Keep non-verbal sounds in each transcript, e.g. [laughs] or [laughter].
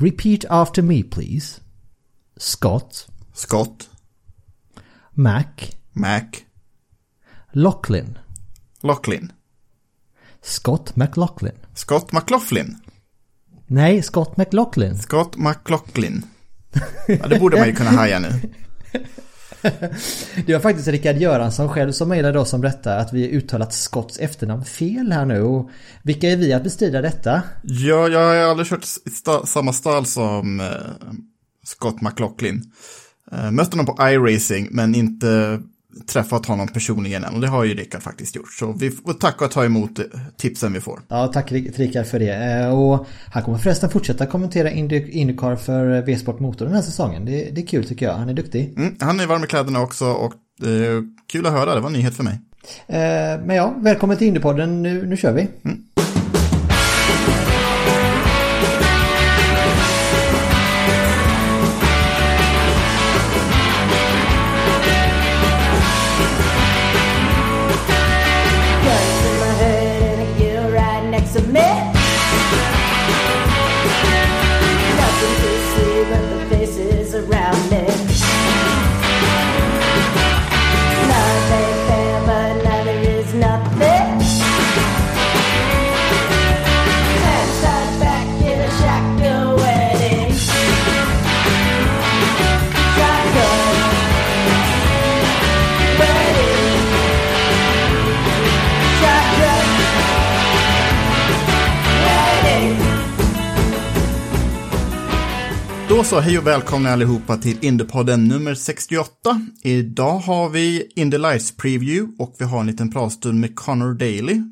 Repeat after me please. Scott. Scott. Mac. Mac. Lachlan. Lachlan. Scott McLaughlin. Scott McLaughlin. Nej, Scott McLaughlin. Scott McLaughlin. Ja, det borde man ju kunna haja nu. [laughs] [laughs] Det var faktiskt Rickard Göransson själv som mejlade oss om detta att vi uttalat Scotts efternamn fel här nu. Och vilka är vi att bestrida detta? Ja, jag har aldrig kört i sta samma stall som eh, Scott McLaughlin. Eh, mötte honom på iRacing, men inte träffat honom personligen än. Och det har ju Rickard faktiskt gjort. Så vi får tacka och ta emot eh, tipsen vi får. Ja, tack Rickard för det. Eh, Och han kommer förresten fortsätta kommentera Indy- Indycar för V-sport Motor den här säsongen. Det, det är kul tycker jag. Han är duktig. Mm, han är varm i kläderna också och eh, kul att höra. Det var en nyhet för mig. Eh, Men ja, välkommen till Indypodden. Nu, nu kör vi. Guns Då så, hej och välkomna allihopa till Indiepodden nummer 68. Idag har vi Indy Lights Preview och vi har en liten pratstund med Connor Daly.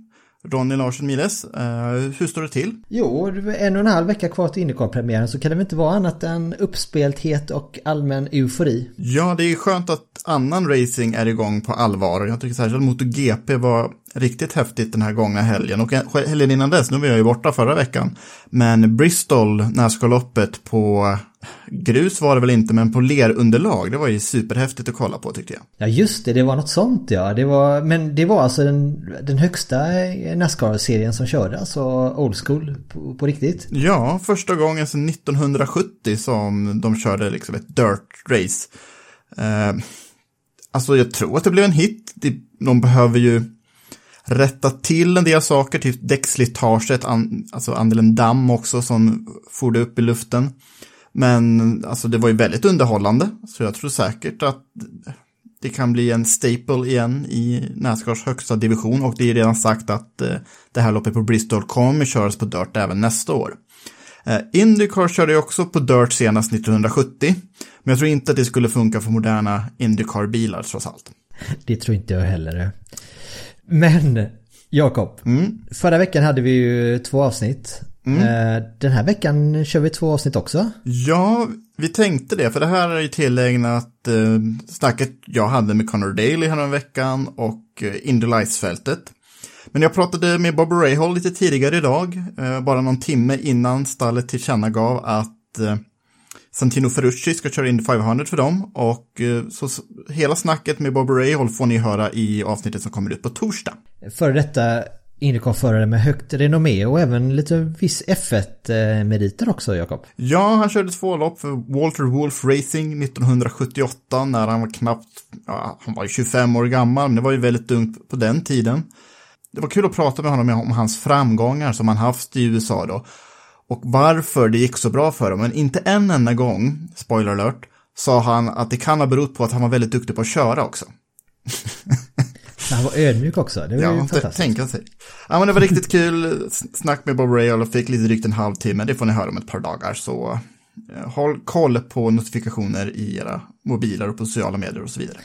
Ronny Larsson Miles, eh, hur står det till? Jo, en och en halv vecka kvar till Indycar-premiären så kan det väl inte vara annat än uppspelthet och allmän eufori. Ja, det är skönt att annan racing är igång på allvar. Jag tycker särskilt MotoGP var riktigt häftigt den här gångna helgen. Och helgen innan dess, nu var jag ju borta förra veckan. Men Bristol, Nascar-loppet på grus var det väl inte, men på lerunderlag. Det var ju superhäftigt att kolla på tyckte jag. Ja just det, det var något sånt ja. Det var, men det var alltså den, den högsta Nascar-serien som körde, alltså old school på, på riktigt. Ja, första gången sedan 1970 som de körde liksom ett dirt race. Eh, alltså jag tror att det blev en hit. De- De behöver ju rätta till en del saker, typ däckslitaget, an, alltså andelen damm också som for upp i luften. Men alltså det var ju väldigt underhållande, så jag tror säkert att det kan bli en staple igen i Nascars högsta division och det är redan sagt att eh, det här loppet på Bristol kommer köras på dirt även nästa år. Eh, Indycar körde ju också på dirt senast 1970, men jag tror inte att det skulle funka för moderna Indycar-bilar trots allt. Det tror inte jag heller. Men, Jakob. Mm. Förra veckan hade vi ju två avsnitt. Eh, Den här veckan kör vi två avsnitt också. Ja, vi tänkte det, för det här är ju tillägnat eh, snacket jag hade med Connor Daly här veckan och eh, Indy Lights-fältet. Men jag pratade med Bob Rahal lite tidigare idag, eh, bara någon timme innan stallet tillkännagav att eh, Santino Ferrucci ska köra Indy 500 för dem och eh, så, så hela snacket med Bob Rahal får ni höra i avsnittet som kommer ut på torsdag. Före detta Indycar-förare med högt renommé och även lite viss F1-meriter också, Jakob. Ja, han körde två lopp för Walter Wolf Racing 1978 när han var knappt, ja, han var ju 25 år gammal, men det var ju väldigt ungt på den tiden. Det var kul att prata med honom om hans framgångar som han haft i USA då. Och varför det gick så bra för honom, men inte en enda gång, spoiler alert, sa han att det kan ha berott på att han var väldigt duktig på att köra också. [laughs] Han var ödmjuk också. Det var ju Ja, t- fantastiskt. tänka sig. Ja, men det var riktigt kul snack med Bob Rahal och fick lite drygt en halvtimme. Det får ni höra om ett par dagar. Så eh, håll koll på notifikationer i era mobiler och på sociala medier och så vidare.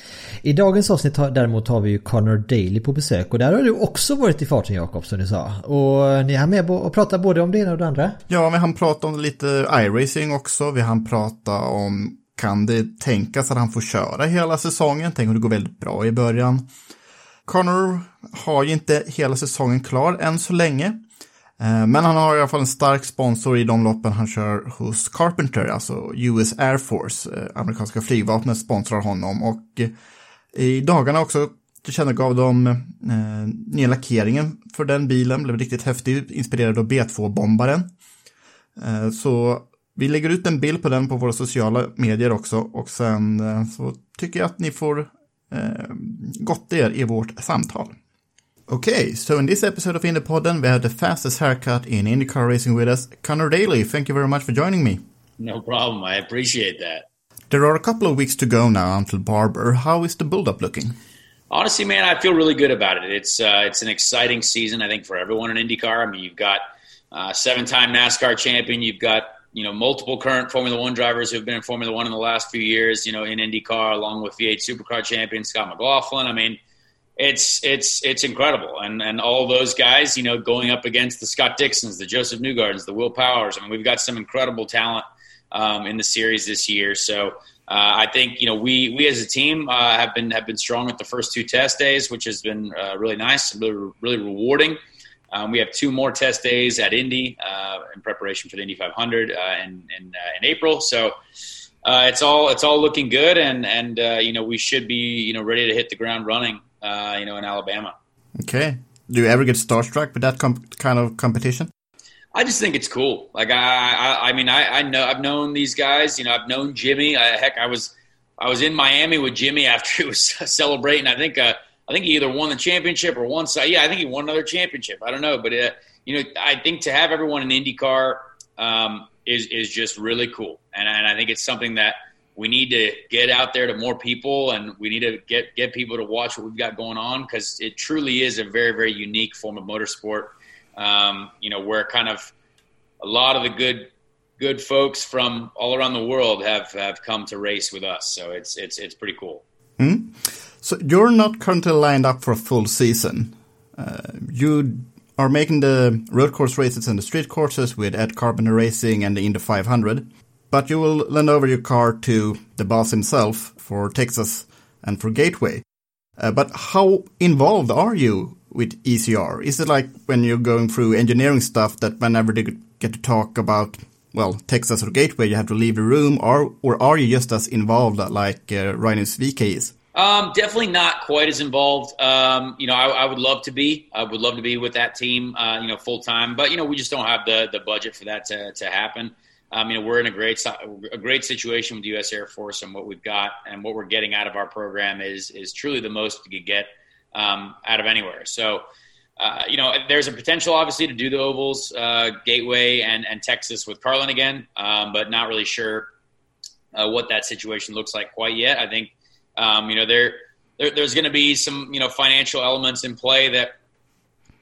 I dagens avsnitt har, däremot har vi ju Connor Daly på besök och där har du också varit i farten Jakob som du sa. Och ni har med och pratar både om det ena och det andra. Ja, vi han prata om lite iRacing också. Vi han prata om kan det tänkas att han får köra hela säsongen? Tänk om det går väldigt bra i början. Connor har ju inte hela säsongen klar än så länge. Eh, men han har i alla fall en stark sponsor i de loppen han kör hos Carpenter, alltså US Air Force. Eh, amerikanska flygvapnet sponsrar honom och eh, i dagarna också tillkännagav de eh, nya lackeringen för den bilen, blev riktigt häftig, inspirerad av B2-bombaren. Eh, så vi lägger ut en bild på den på våra sociala medier också och sen eh, så tycker jag att ni får eh, gott er i vårt samtal. Okay, so in this episode of Indypodden, we have the fastest haircut in IndyCar racing with us, Conor Daly. Thank you very much for joining me. No problem. I appreciate that. There are a couple of weeks to go now until Barber. How is the build-up looking? Honestly, man, I feel really good about it. It's uh, it's an exciting season, I think, for everyone in IndyCar. I mean, you've got uh, seven-time NASCAR champion. You've got you know multiple current Formula One drivers who've been in Formula One in the last few years. You know, in IndyCar, along with V8 Supercar champion Scott McLaughlin. I mean, it's it's it's incredible, and and all those guys, you know, going up against the Scott Dixons, the Josef Newgardens, the Will Powers. I mean, we've got some incredible talent um, in the series this year. So. Uh, I think you know we we as a team uh, have been have been strong at the first two test days, which has been uh, really nice and really really rewarding. Um, we have two more test days at Indy uh, in preparation for the Indy 500 uh, in in, uh, in April. So it's all it's all looking good, and and you know we should be you know ready to hit the ground running. you know in Alabama. Okay. Do you ever get starstruck with that kind of competition? I just think it's cool. Like I, I, I mean, I, I know I've known these guys. You know, I've known Jimmy. I, heck, I was, I was in Miami with Jimmy [laughs] after he was celebrating. I think, uh, I think he either won the championship or won. Yeah, I think he won another championship. I don't know, but uh, you know, I think to have everyone in IndyCar um, is is just really cool, and, and I think it's something that we need to get out there to more people, and we need to get get people to watch what we've got going on because it truly is a very very unique form of motorsport um, you know, where kind of a lot of the good good folks from all around the world have have come to race with us. So it's it's it's pretty cool. Mm. So you're not currently lined up for a full season. Uh, you are making the road course races and the street courses with Ed Carpenter Racing and the Indy 500, but you will lend over your car to the boss himself for Texas and for Gateway. Uh, but how involved are you with ECR? Is it like when you're going through engineering stuff that whenever they get to talk about well Texas or Gateway, you have to leave the room, or or are you just as involved like uh, Rinus VeeKay is? Um, definitely not quite as involved. Um, you know, I, I, would love to be. I would love to be with that team. Uh, you know, full time. But you know, we just don't have the the budget for that to to happen. Um, you know, we're in a great a great situation with the U.S. Air Force and what we've got and what we're getting out of our program is is truly the most you could get um, out of anywhere. So, uh, you know, there's a potential obviously to do the ovals, uh, Gateway and, and Texas with Carlin again, um, but not really sure uh, what that situation looks like quite yet. I think, um, you know, there, there there's going to be some, you know, financial elements in play that,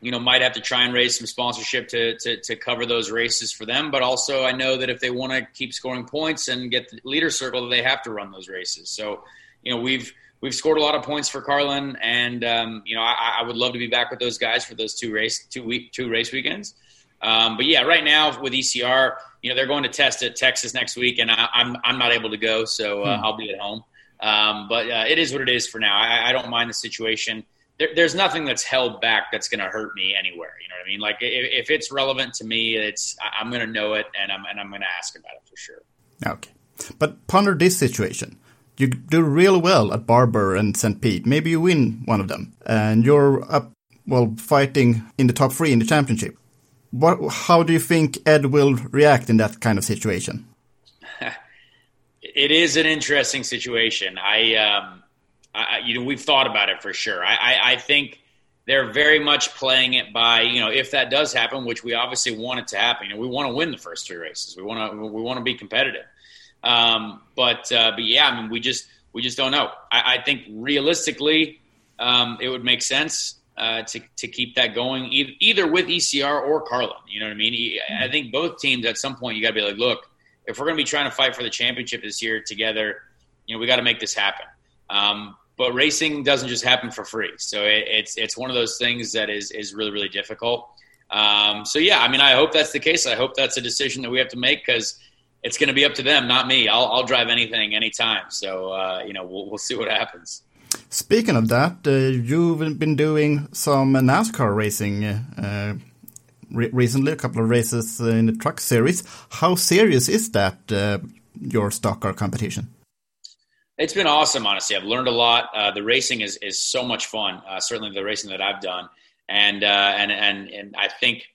you know, might have to try and raise some sponsorship to, to, to cover those races for them. But also, I know that if they want to keep scoring points and get the leader circle, they have to run those races. So, you know, we've we've scored a lot of points for Carlin, and um, you know I, I, would love to be back with those guys for those two race two week two race weekends. Um, but yeah, right now with ECR, you know they're going to test at Texas next week, and I, am I'm, I'm not able to go, so uh, hmm. I'll be at home. Um, but uh, it is what it is for now. I, I don't mind the situation. There, there's nothing that's held back that's going to hurt me anywhere. You know what I mean? Like if, if it's relevant to me, it's I'm going to know it, and I'm and I'm going to ask about it for sure. Okay, but ponder this situation you do real well at Barber and St. Pete. Maybe you win one of them, and you're up, well, fighting in the top three in the championship. What? How do you think Ed will react in that kind of situation? It is an interesting situation. I, um, I, you know, we've thought about it for sure. I, I, I think they're very much playing it by you know if that does happen, which we obviously want it to happen. You know, we want to win the first three races. We want to we want to be competitive. Um, but uh, but yeah, I mean, we just we just don't know. I, I think realistically, um, it would make sense uh, to to keep that going either, either with ECR or Carlin. You know what I mean? I think both teams at some point you got to be like, look, if we're going to be trying to fight for the championship this year together, you know, we got to make this happen. Um, but racing doesn't just happen for free, so it, it's it's one of those things that is is really really difficult. Um, so yeah, I mean, I hope that's the case. I hope that's a decision that we have to make because it's going to be up to them, not me. I'll, I'll drive anything, anytime. So uh, you know, we'll, we'll see what happens. Speaking of that, uh, you've been doing some NASCAR racing uh, re recently, a couple of races in the truck series. How serious is that, uh, your stock car competition? It's been awesome, honestly. I've learned a lot. Uh, the racing is, is so much fun, uh, certainly the racing that I've done. And, uh, and, and, and I think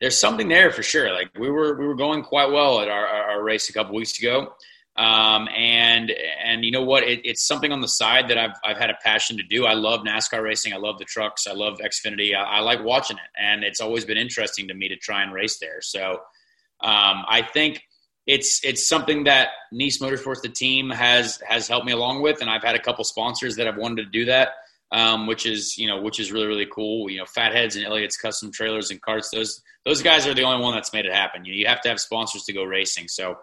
there's something there for sure. Like we were, we were going quite well at our, our race a couple weeks ago. Um, and and you know what? It, it's something on the side that I've I've had a passion to do. I love NASCAR racing. I love the trucks. I love Xfinity. I, I like watching it, and it's always been interesting to me to try and race there. So um, I think it's it's something that Niece Motorsports, the team, has has helped me along with, and I've had a couple sponsors that have wanted to do that. Um, which is you know which is really really cool. You know, Fatheads and Elliott's Custom Trailers and Carts. Those those guys are the only one that's made it happen. You, know, you have to have sponsors to go racing. So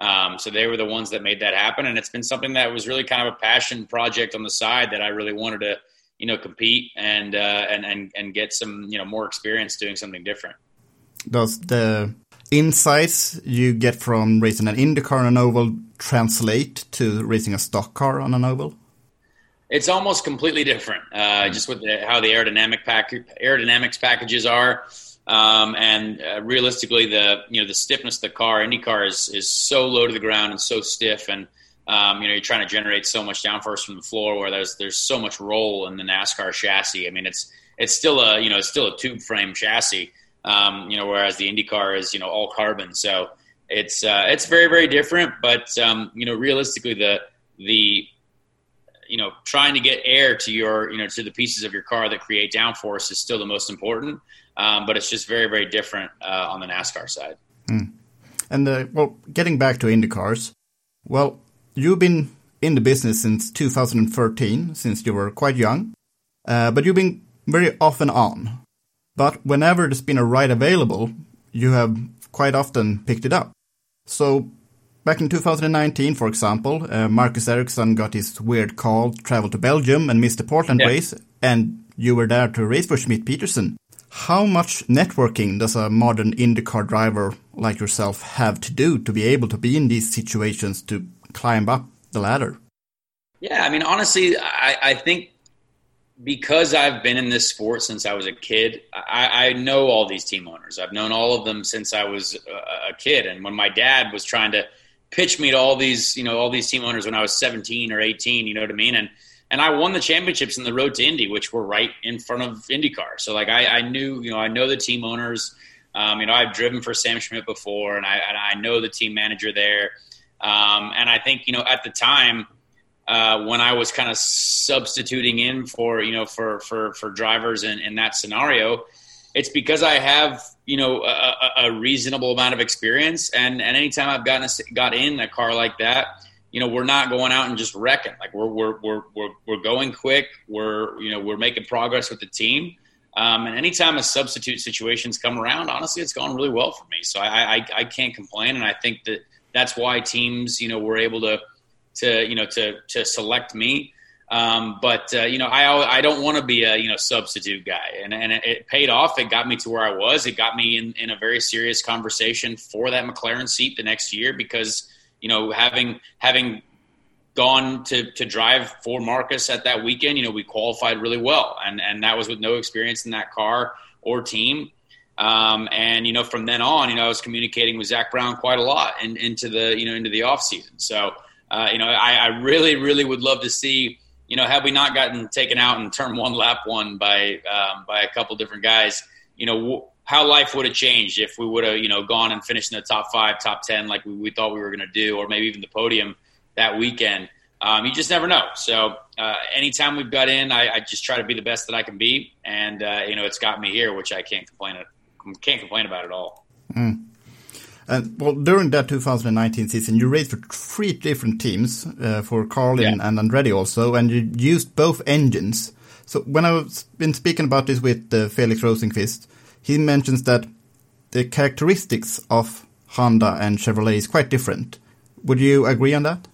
um, so they were the ones that made that happen, and it's been something that was really kind of a passion project on the side that I really wanted to, you know, compete and uh, and and and get some you know more experience doing something different. Does the insights you get from racing an IndyCar on an oval translate to racing a stock car on an oval? It's almost completely different, uh, just with the, how the aerodynamic pack aerodynamics packages are. Um, and uh, realistically, the you know the stiffness of the car, IndyCar is is so low to the ground and so stiff, and um, you know you're trying to generate so much downforce from the floor where there's there's so much roll in the NASCAR chassis. I mean, it's it's still a you know it's still a tube frame chassis, um, you know, whereas the IndyCar is you know all carbon. So it's uh, it's very very different, but um, you know realistically the the you know trying to get air to your you know to the pieces of your car that create downforce is still the most important um, but it's just very, very different uh, on the NASCAR side. Mm. And uh, well, getting back to IndyCars, well, you've been in the business since 2013, since you were quite young, uh, but you've been very off and on. But whenever there's been a ride available, you have quite often picked it up. So back in 2019, for example, uh, Marcus Ericsson got his weird call, traveled to Belgium and missed the Portland yeah. race, and you were there to race for Schmidt Peterson. How much networking does a modern IndyCar driver like yourself have to do to be able to be in these situations to climb up the ladder? Yeah, I mean, honestly, I, I think because I've been in this sport since I was a kid, I, I, know all these team owners. I've known all of them since I was a, a, kid. And when my dad was trying to pitch me to all these, you know, all these team owners when I was 17 or 18, you know what I mean? And and I won the championships in the road to Indy, which were right in front of IndyCar. So like I, I knew, you know, I know the team owners. Um, you know, I've driven for Sam Schmidt before, and I, and I know the team manager there. Um, and I think you know at the time uh, when I was kind of substituting in for you know for for for drivers in, in that scenario, it's because I have you know a, a reasonable amount of experience, and and anytime I've gotten a, got in a car like that you know, we're not going out and just wrecking. Like we're we're we're we're, we're going quick. We're you know we're making progress with the team. Um, and anytime a substitute situations come around, honestly, it's gone really well for me. So I, I I can't complain, and I think that that's why teams you know were able to to you know to to select me. Um, but uh, you know, I I don't want to be a you know substitute guy, and and it paid off. It got me to where I was. It got me in in a very serious conversation for that McLaren seat the next year because you know, having having gone to to drive for Marcus at that weekend, you know, we qualified really well, and and that was with no experience in that car or team. Um, and you know, from then on, you know, I was communicating with Zak Brown quite a lot and into the you know into the off season. So uh, you know, I, I really really would love to see you know, had we not gotten taken out in turn one, lap one by um, by a couple different guys, you know, how life would have changed if we would have, you know, gone and finished in the top five, top ten, like we, we thought we were going to do, or maybe even the podium that weekend. Um, you just never know. So uh, anytime we've got in, I, I, just try to be the best that I can be, and uh, you know, it's got me here, which I can't complain can't complain about at all. Mm. And well, during that 2019 season, you raced for three different teams uh, for Carlin yeah. and Andretti also, and you used both engines. So when I've been speaking about this with uh, Felix Rosenqvist, he mentions that the characteristics of Honda and Chevrolet is quite different. Would you agree on that?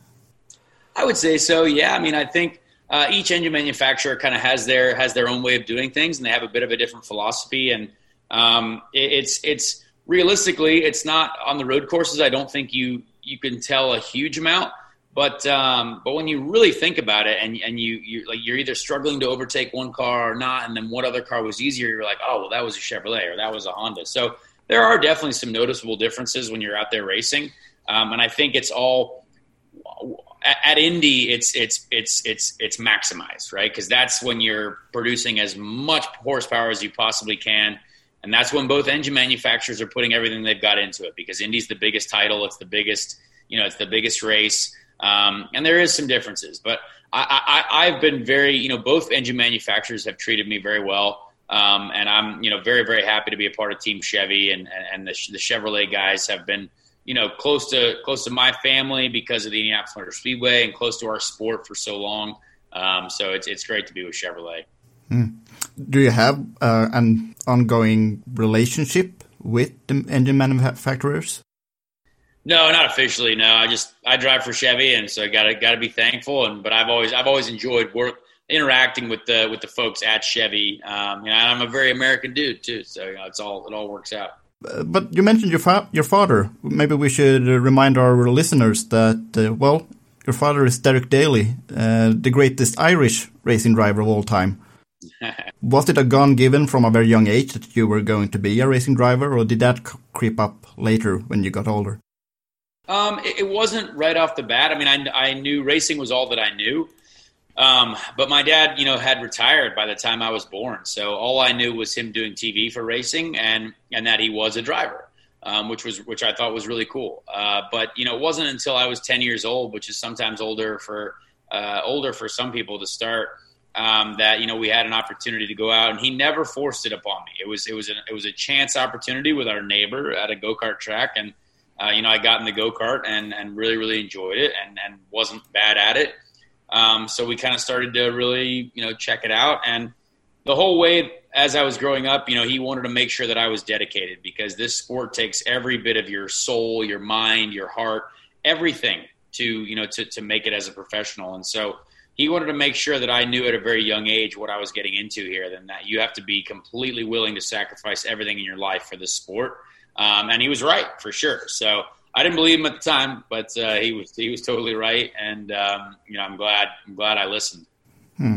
I would say so. Yeah. I mean, I think uh, each engine manufacturer kind of has their has their own way of doing things, and they have a bit of a different philosophy. And um, it, it's it's realistically, it's not on the road courses. I don't think you you can tell a huge amount. But um, but when you really think about it, and and you you like you're either struggling to overtake one car or not, and then what other car was easier, you're like, oh well, that was a Chevrolet or that was a Honda. So there are definitely some noticeable differences when you're out there racing, um, and I think it's all at, at Indy. It's it's it's it's it's maximized, right? Because that's when you're producing as much horsepower as you possibly can. And that's when both engine manufacturers are putting everything they've got into it because Indy's the biggest title. It's the biggest, you know, it's the biggest race. Um, and there is some differences, but I, I've been very, you know, both engine manufacturers have treated me very well. Um, and I'm, you know, very, very happy to be a part of Team Chevy, and and the, the Chevrolet guys have been, you know, close to close to my family because of the Indianapolis Motor Speedway and close to our sport for so long. Um, so it's it's great to be with Chevrolet. Mm. Do you have uh, an ongoing relationship with the engine manufacturers? No, not officially. No, I just I drive for Chevy, and so I gotta gotta be thankful. And but I've always I've always enjoyed work interacting with the with the folks at Chevy. Um, you know, I'm a very American dude too, so you know, it's all it all works out. Uh, but you mentioned your fa your father. Maybe we should uh, remind our listeners that uh, well, your father is Derek Daly, uh, the greatest Irish racing driver of all time. [laughs] Was it a gun given from a very young age that you were going to be a racing driver, or did that creep up later when you got older? Um, it, it, wasn't right off the bat. I mean, I, I knew racing was all that I knew. Um, but my dad, you know, had retired by the time I was born. So all I knew was him doing TV for racing and, and that he was a driver, um, which was, which I thought was really cool. Uh, but, you know, it wasn't until I was 10 years old, which is sometimes older for, uh, older for some people to start, um, that, you know, we had an opportunity to go out and he never forced it upon me. It was, it was, a, it was a chance opportunity with our neighbor at a go-kart track. And, uh, you know, I got in the go kart and, and really, really enjoyed it and, and wasn't bad at it. Um, so we kind of started to really, you know, check it out. And the whole way as I was growing up, you know, he wanted to make sure that I was dedicated because this sport takes every bit of your soul, your mind, your heart, everything to, you know, to, to make it as a professional. And so he wanted to make sure that I knew at a very young age what I was getting into here, then that you have to be completely willing to sacrifice everything in your life for this sport. Um, and he was right for sure. So I didn't believe him at the time, but uh, he was he was totally right, and um, you know I'm glad I'm glad I listened. Hmm.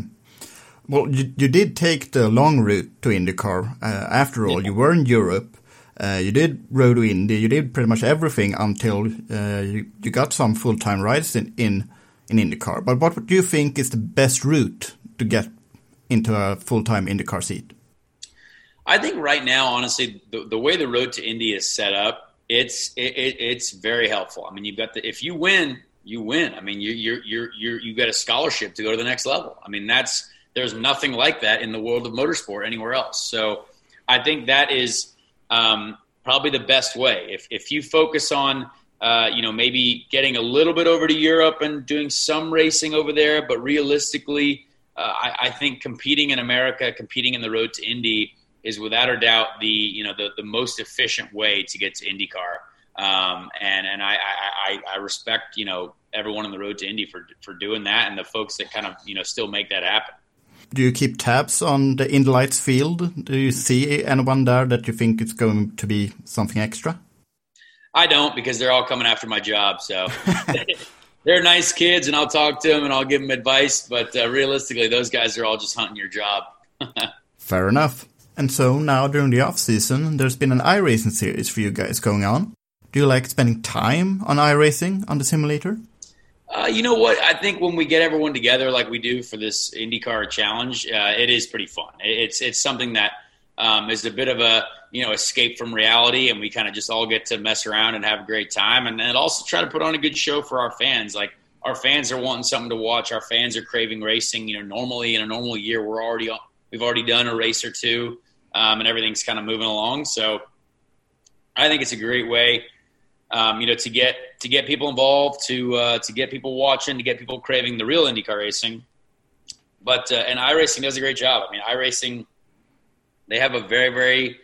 Well, you, you did take the long route to IndyCar. Uh, after all, yeah. you were in Europe. Uh, you did road to Indy. You did pretty much everything until uh, you, you got some full time rides in, in in IndyCar. But what do you think is the best route to get into a full time IndyCar seat? I think right now, honestly, the, the way the road to Indy is set up, it's it, it, it's very helpful. I mean, you've got the if you win, you win. I mean, you you're you're you're you get a scholarship to go to the next level. I mean, that's there's nothing like that in the world of motorsport anywhere else. So, I think that is um, probably the best way. If if you focus on uh, you know, maybe getting a little bit over to Europe and doing some racing over there, but realistically, uh, I, I, think competing in America, competing in the road to Indy, is without a doubt the you know the, the most efficient way to get to IndyCar. Um, and and I, I, I respect you know everyone on the road to Indy for for doing that, and the folks that kind of you know still make that happen. Do you keep tabs on the Indy Lights field? Do you see anyone there that you think is going to be something extra? I don't because they're all coming after my job. So [laughs] [laughs] they're nice kids, and I'll talk to them and I'll give them advice. But uh, realistically, those guys are all just hunting your job. [laughs] Fair enough. And so now during the off season, there's been an iRacing series for you guys going on. Do you like spending time on iRacing on the simulator? Uh, you know what? I think when we get everyone together like we do for this IndyCar challenge, uh, it is pretty fun. It's it's something that um, is a bit of a you know escape from reality, and we kind of just all get to mess around and have a great time, and then also try to put on a good show for our fans. Like our fans are wanting something to watch. Our fans are craving racing. You know, normally in a normal year, we're already we've already done a race or two um, and everything's kind of moving along. So I think it's a great way, um, you know, to get to get people involved, to uh, to get people watching, to get people craving the real IndyCar racing. But uh, and iRacing does a great job. I mean, iRacing they have a very very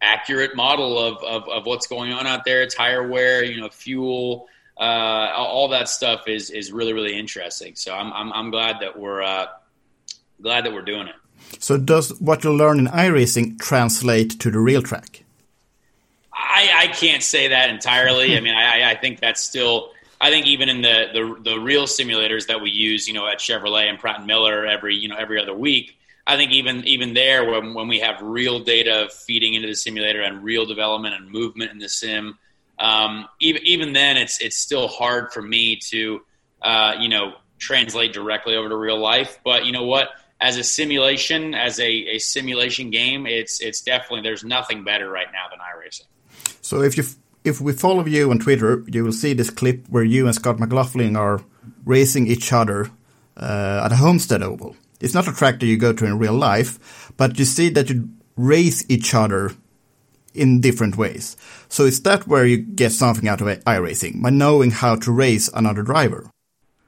accurate model of, of, of what's going on out there, tire wear, you know, fuel, uh, all that stuff is is really really interesting. So I'm I'm, I'm glad that we're uh, glad that we're doing it. So does what you learn in iRacing translate to the real track? I, I can't say that entirely. I mean, I, I think that's still. I think even in the, the the real simulators that we use, you know, at Chevrolet and Pratt and Miller every you know every other week, I think even even there when when we have real data feeding into the simulator and real development and movement in the sim, um, even even then it's it's still hard for me to uh, you know translate directly over to real life. But you know what? As a simulation, as a, a simulation game, it's it's definitely there's nothing better right now than iRacing. So if you if we follow you on Twitter, you will see this clip where you and Scott McLaughlin are racing each other uh, at a Homestead Oval. It's not a track that you go to in real life, but you see that you race each other in different ways. So is that where you get something out of iRacing by knowing how to race another driver?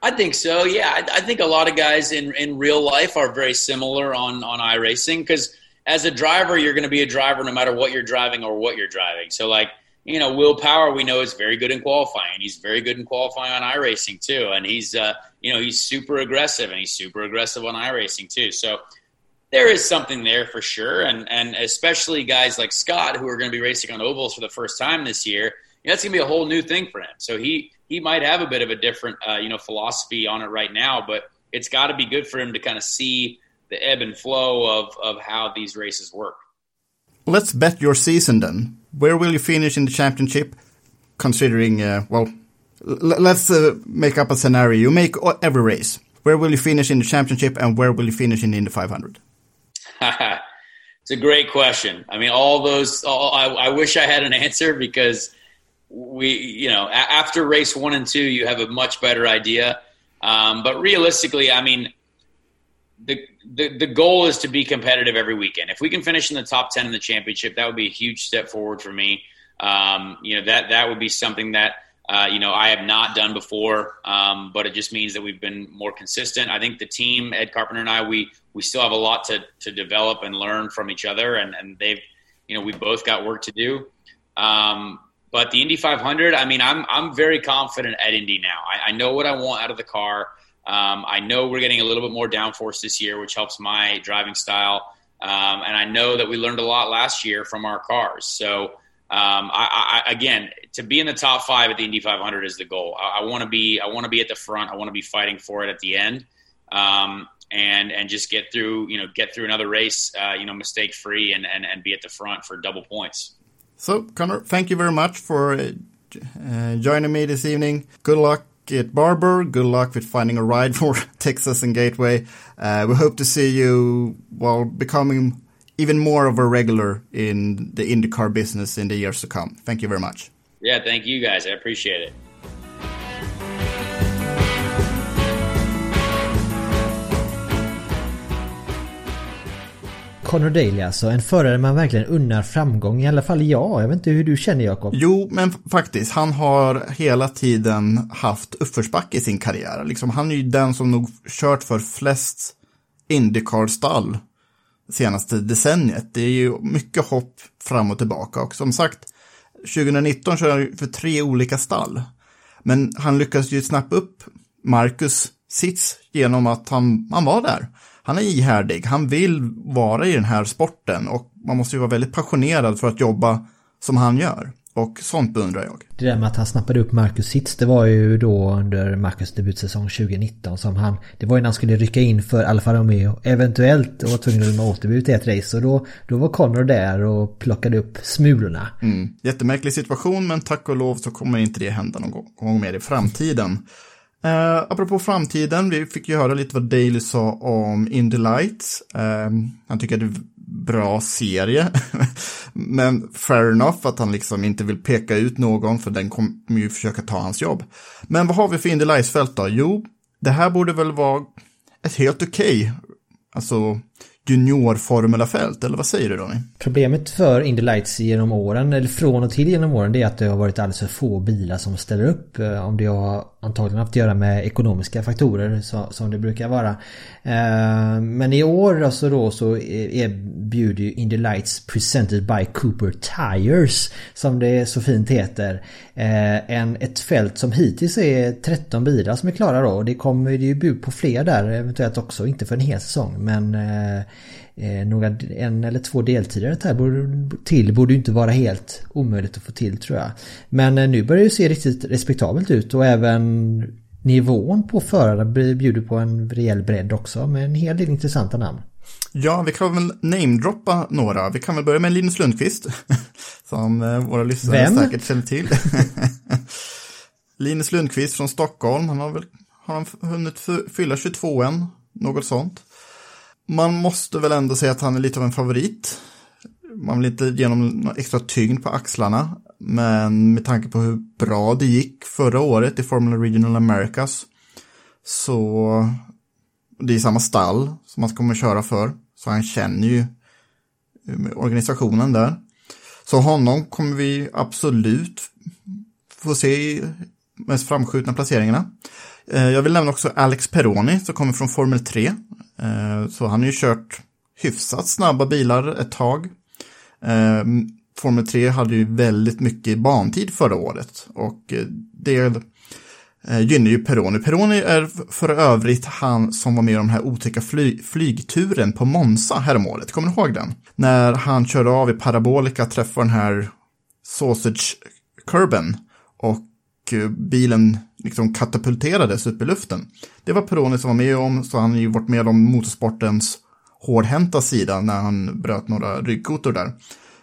I think so. Yeah, I, I think a lot of guys in in real life are very similar on on iRacing because as a driver, you're going to be a driver no matter what you're driving or what you're driving. So like you know, Will Power, we know is very good in qualifying. He's very good in qualifying on iRacing too, and he's uh, you know he's super aggressive and he's super aggressive on iRacing too. So there is something there for sure, and and especially guys like Scott who are going to be racing on ovals for the first time this year. You know, that's going to be a whole new thing for him. So he he might have a bit of a different uh, you know philosophy on it right now, but it's got to be good for him to kind of see the ebb and flow of of how these races work. Let's bet your season then. Where will you finish in the championship? Considering, uh, well, let's uh, make up a scenario. You make every race. Where will you finish in the championship, and where will you finish in the Indy 500? [laughs] it's a great question. I mean, all those. All, I, I, wish I had an answer because we, you know, after race one and two, you have a much better idea. Um, but realistically, I mean, the, the the goal is to be competitive every weekend. If we can finish in the top ten in the championship, that would be a huge step forward for me. Um, you know that that would be something that uh, you know I have not done before, um, but it just means that we've been more consistent. I think the team, Ed Carpenter and I, we we still have a lot to to develop and learn from each other, and and they've you know we both got work to do. Um, but the Indy 500, I mean, I'm I'm very confident at Indy now. I, I know what I want out of the car. Um, I know we're getting a little bit more downforce this year, which helps my driving style. Um, and I know that we learned a lot last year from our cars. So, um, I, I, again, to be in the top five at the Indy 500 is the goal. I, I want to be, I want to be at the front. I want to be fighting for it at the end, um, and and just get through, you know, get through another race, uh, you know, mistake free, and, and and be at the front for double points. So, Conor, thank you very much for uh, uh joining me this evening. Good luck at Barber. Good luck with finding a ride [laughs] for Texas and Gateway. Uh, we hope to see you while becoming even more of a regular in the IndyCar business in the years to come. Thank you very much. Yeah, thank you guys. I appreciate it. Connor Daly alltså. En förare man verkligen unnar framgång. I alla fall jag. Jag vet inte hur du känner Jakob. Jo, men faktiskt. Han har hela tiden haft uppförsbacke i sin karriär. Liksom, han är ju den som nog kört för flest Indycar-stall senaste decenniet. Det är ju mycket hopp fram och tillbaka. Och som sagt, 2019 körde han för tre olika stall. Men han lyckades ju snappa upp Marcus sits genom att han, han var där han är ihärdig, han vill vara i den här sporten och man måste ju vara väldigt passionerad för att jobba som han gör. Och sånt beundrar jag. Det där med att han snappade upp Marcus Sitz, det var ju då under Marcus debutsäsong 2019 som han... Det var ju när han skulle rycka in för Alfa Romeo, eventuellt, och var tvungen att lämna återbud i ett race. Och då, då var Connor där och plockade upp smulorna. Mm. Jättemärklig situation, men tack och lov så kommer inte det hända någon gång mer i framtiden. Uh, apropå framtiden, vi fick ju höra lite vad Daley sa om Indy Lights. Uh, han tycker att det är en bra serie. [laughs] Men fair enough att han liksom inte vill peka ut någon för den kommer ju försöka ta hans jobb. Men vad har vi för Indy Lights-fält då? Jo, det här borde väl vara ett helt okej, okay, alltså juniorformulafält, eller vad säger du Ronny? Problemet för Indy Lights genom åren, eller från och till genom åren, det är att det har varit alldeles för få bilar som ställer upp. Eh, om det har antagligen haft att göra med ekonomiska faktorer så, som det brukar vara. Eh, men i år alltså då så e-, erbjuder ju Indy Lights Presented by Cooper Tires som det så fint heter. Eh, en, ett fält som hittills är 13 bilar som är klara då. Det kommer ju bud på fler där eventuellt också, inte för en hel säsong men några, en eller två deltider till borde ju inte vara helt omöjligt att få till tror jag. Men eh, nu börjar det se riktigt respektabelt ut och även nivån på förarna bjuder på en rejäl bredd också med en hel del intressanta namn. Ja, vi kan väl namedroppa några. Vi kan väl börja med Linus Lundqvist. [laughs] Som eh, våra lyssnare Vem? säkert känner till. [laughs] Linus Lundqvist från Stockholm. Han har väl har han hunnit fylla 22 än. Något sånt man måste väl ändå säga att han är lite av en favorit. Man vill inte ge honom extra tyngd på axlarna. Men med tanke på hur bra det gick förra året i Formula Regional Americas. Så det är samma stall som han kommer köra för. Så han känner ju organisationen där. Så honom kommer vi absolut få se i mest framskjutna placeringarna. Eh, jag vill nämna också Alex Peroni som kommer från Formel 3. Eh, så han har ju kört hyfsat snabba bilar ett tag. Eh, Formel 3 hade ju väldigt mycket bantid förra året och det gynnar ju Peroni. Peroni är för övrigt han som var med i den här otäcka fly flygturen på Monza häromåret. Kommer ni ihåg den? När han körde av i Parabolica träffade den här Sausage Curben och bilen liksom katapulterades upp i luften. Det var Peroni som var med om, så han har ju varit med om motorsportens hårdhänta sida när han bröt några ryggkotor där.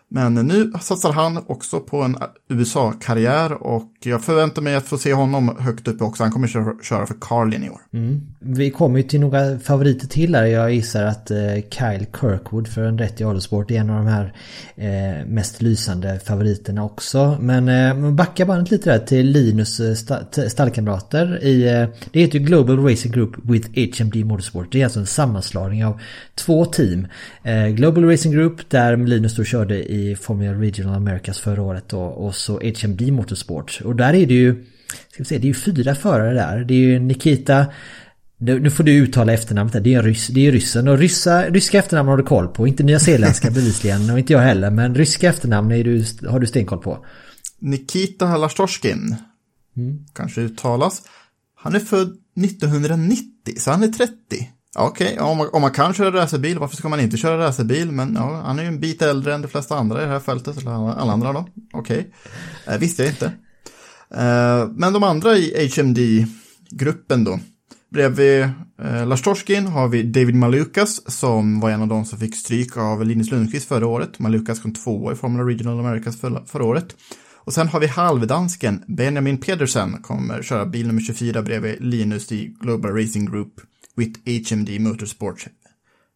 Men nu satsar han också på en USA-karriär och jag förväntar mig att få se honom högt uppe också. Han kommer köra, för Carlin i år. Mm. Vi kommer ju till några favoriter till här. Jag gissar att eh, Kyle Kirkwood för en rätt i Autosport är en av de här eh, mest lysande favoriterna också. Men eh, backa bandet lite där till Linus stallkamrater i... Det heter ju Global Racing Group with HMD Motorsport. Det är alltså en sammanslagning av två team. Global Racing Group där Linus då körde i i Formula Regional Americas förra året då, och så HMD Motorsport. Och där är det ju, ska vi säga, det är ju fyra förare där. Det är ju Nikita nu får du uttala efternamnet här. Det är, ryss, det är ryssen och ryssa, ryska efternamn har du koll på. Inte nyzeeländska [laughs] bevisligen och inte jag heller. Men ryska efternamn är du, har du stenkoll på. Nikita Lastorskin. Mm. Kanske uttalas. Han är född 1990 så han är 30. Okej, okay, om, om, man kan köra racerbil, varför ska man inte köra racerbil? Men ja, han är ju en bit äldre än de flesta andra i det här fältet, eller alla andra då. Okej, okay. eh, visste jag inte. Eh, men de andra i HMD-gruppen då. Bredvid eh, Lars Torskin har vi David Malukas som var en av de som fick stryk av Linus Lundqvist förra året. Malukas kom tvåa i Formula Regional Americas för, förra året. Och sen har vi halvdansken Benjamin Pedersen kommer köra bil nummer 24 bredvid Linus i Global Racing Group with HMD Motorsport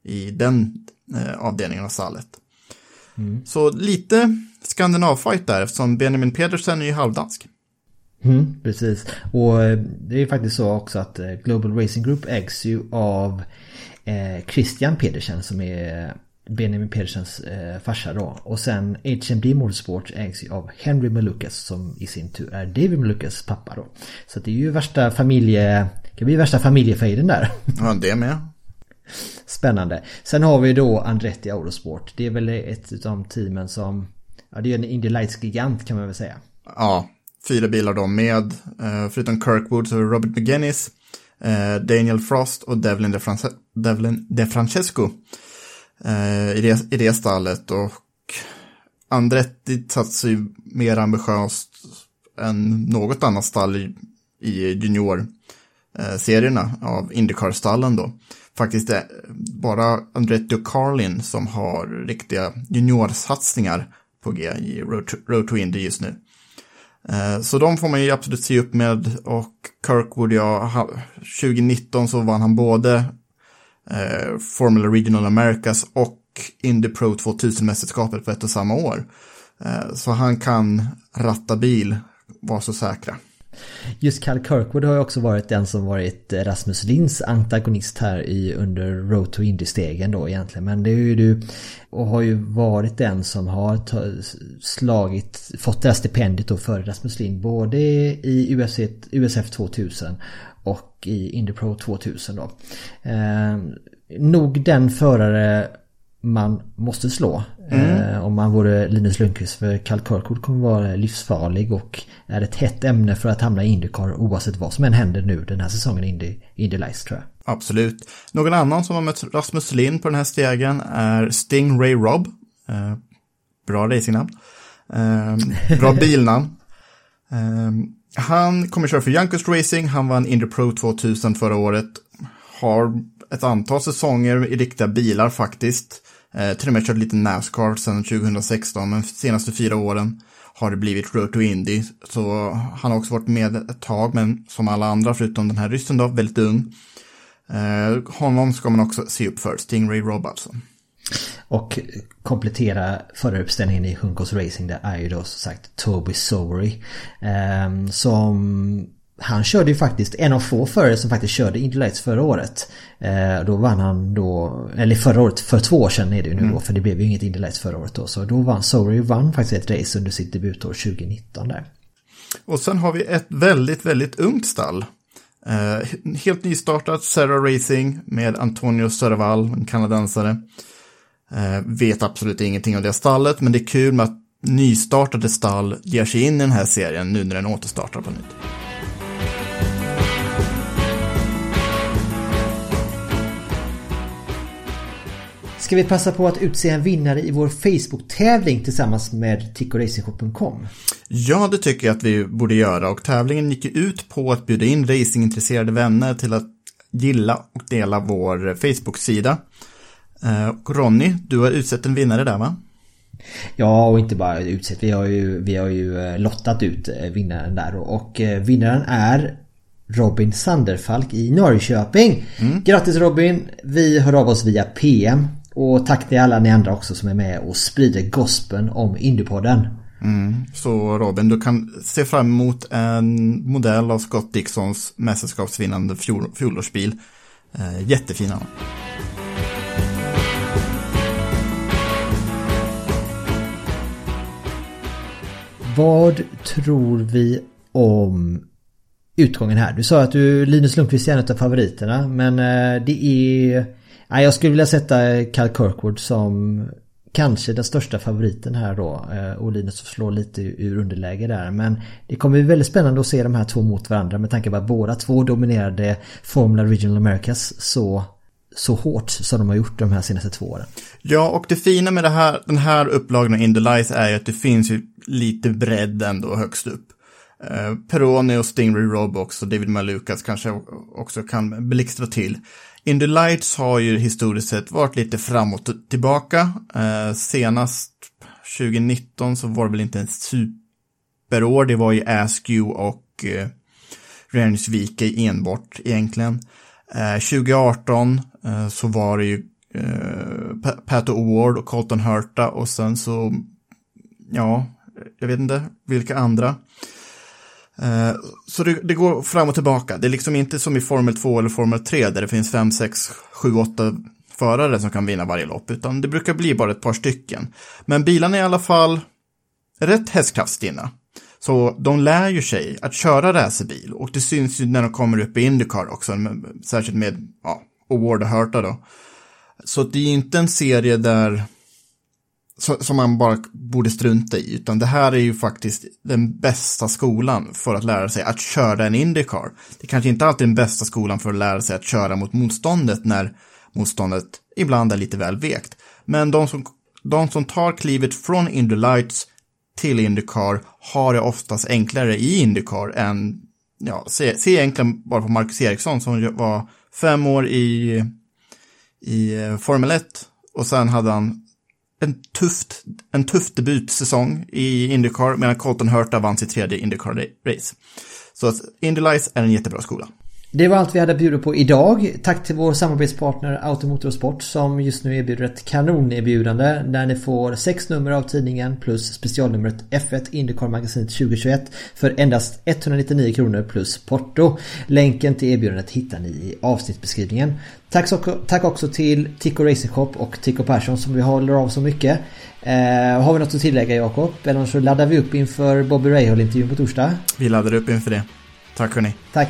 i den eh, avdelningen av stallet. Mm. Så lite skandinavfight där eftersom Benjamin Pedersen är ju halvdansk. Mm, precis. Och eh, det är ju faktiskt så också att eh, Global Racing Group ägs ju av eh, Christian Pedersen som är Benjamin Pedersens eh, farsa då. Och sen HMD Motorsport ägs ju av Henry Malukas som i sin tur är David Malukas pappa då. Så det är ju värsta familje... Det blir värsta familjefejden där. Ja, det med. Spännande. Sen har vi då Andretti Autosport. Det är väl ett av de teamen som... Ja, det är en Indy Lights gigant kan man väl säga. Ja, fyra bilar då med, eh, förutom Kirkwood så är Robert McGinnis, eh, Daniel Frost och Devlin De, Francesco eh, i, det, i det stallet. Och Andretti satsar ju mer ambitiöst än något annat stall i, i Eh, serierna av Indycar-stallen då. Faktiskt är bara Andretto Carlin som har riktiga juniorsatsningar på G i Road to, Road to Indy just nu. Eh, så de får man ju absolut se upp med och Kirkwood, ja, 2019 så vann han både eh, Formula Regional Americas och Indy Pro 2000-mästerskapet på ett och samma år. Eh, så han kan ratta bil, var så säkra. Just Cal Kirkwood har ju också varit den som varit eh, Rasmus Linds antagonist här i under Road to Indy-stegen då egentligen. Men det är ju du och har ju varit den som har slagit, fått det här stipendiet då för Rasmus Lind både i UFC, USF 2000 och i Indy Pro 2000 då. Eh, nog den förare man måste slå. Mm. Eh, om man vore Linus Lundqvist för Cal Kirkwood kommer vara livsfarlig och är ett hett ämne för att hamna i Indycar oavsett vad som än händer nu den här säsongen i Indy, Indy Lights tror jag. Absolut. Någon annan som har mött Rasmus Lind på den här stegen är Stingray Rob. Eh, bra racingnamn. Eh, bra [laughs] bilnamn. Eh, han kommer köra för Youngest Racing, han vann Indy Pro 2000 förra året. Har ett antal säsonger i riktiga bilar faktiskt. Eh, till och med kört lite Nascar sedan 2016, men de senaste fyra åren har det blivit Road to Indy. Så han har också varit med ett tag, men som alla andra förutom den här ryssen då, väldigt ung. Eh, honom ska man också se upp för, Stingray Rob alltså. Och komplettera föraruppställningen i Hunkos Racing det är ju då som sagt Toby Sowery. Eh, som han körde ju faktiskt en av få förare som faktiskt körde Indy Lights förra året. Eh, då vann han då, eller förra året, för två år sedan är det ju nu mm. då, för det blev ju inget Indy Lights förra året då. Så då vann, Sorry vann faktiskt ett race under sitt debutår 2019 där. Och sen har vi ett väldigt, väldigt ungt stall. Eh, helt nystartat Serra Racing med Antonio Serval, en kanadensare. Eh, vet absolut ingenting om det stallet, men det är kul med att nystartade stall ger sig in i den här serien nu när den återstartar på nytt. Ska vi passa på att utse en vinnare i vår Facebook-tävling tillsammans med tickoracingshop.com? Ja, det tycker jag att vi borde göra och tävlingen gick ut på att bjuda in racingintresserade vänner till att gilla och dela vår Facebook-sida. Eh, Ronny, du har utsett en vinnare där va? Ja, och inte bara utsett. Vi har ju, vi har ju eh, lottat ut eh, vinnaren där och vinnaren är Robin Sanderfalk i Norrköping. Mm. Grattis Robin! Vi hör av oss via PM och tack till alla ni andra också som är med och sprider gospeln om Indiepodden. Mm. Så Robin, du kan se fram emot en modell av Scott Dixons mästerskapsvinnande fjol fjolårsbil. Eh, jättefina. Vad tror vi om utgången här? Du sa att du, Linus Lundqvist är en av favoriterna men eh, det är Nej, jag skulle vilja sätta eh, Cal Kirkwood som kanske den största favoriten här då. Eh, och Linus slår lite ur underläge där. Men det kommer bli väldigt spännande att se de här två mot varandra med tanke på att båda två dominerade Formula Regional Americas så så hårt som de har gjort de här senaste två åren. Ja, och det fina med det här, den här upplagan av Indelice är ju att det finns ju lite bredd ändå högst upp. Eh, Peroni och Stingray Rob också, David Malukas kanske också kan blixtra till. Indy Lights har ju historiskt sett varit lite framåt och tillbaka. Eh, senast 2019 så var det väl inte en superår, det var ju Askew och eh, Rennesvike enbart egentligen. Eh, 2018 eh, så var det ju eh, Pato Award och Colton Hurta och sen så, ja, jag vet inte vilka andra. Eh, så det, det, går fram och tillbaka. Det är liksom inte som i Formel 2 eller Formel 3 där det finns 5, 6, 7, 8 förare som kan vinna varje lopp, utan det brukar bli bara ett par stycken. Men bilarna är i alla fall rätt hästkraftstinna. Så de lär ju sig att köra racerbil och det syns ju när de kommer upp i Indycar också, särskilt med ja, Award och Hurta då. Så det är inte en serie där som man bara borde strunta i, utan det här är ju faktiskt den bästa skolan för att lära sig att köra en Indycar. Det kanske inte alltid är den bästa skolan för att lära sig att köra mot motståndet när motståndet ibland är lite väl vekt. Men de som, de som tar klivet från Indy Lights till Indycar har det oftast enklare i Indycar än, ja, se, se egentligen bara på Marcus Eriksson som var fem år i, i eh, Formel 1 och sen hade han en, tufft, en tuff debutsäsong i Indycar medan Colton Hurta vann sitt tredje Indycar-race. Så att Indy Lights är en jättebra skola. Det var allt vi hade att bjuda på idag. Tack till vår samarbetspartner Automotorsport som just nu erbjuder ett kanonerbjudande där ni får sex nummer av tidningen plus specialnumret F1 Indycar Magasinet 2021 för endast 199 kronor plus porto. Länken till erbjudandet hittar ni i avsnittsbeskrivningen. Tack, så, tack också till Tico Racing Shop och Tico Persson som vi håller av så mycket. Eh, har vi något att tillägga Jakob? Eller så laddar vi upp inför Bobby Rahal-intervjun på torsdag. Vi laddar upp inför det. Tack hörni. Tack.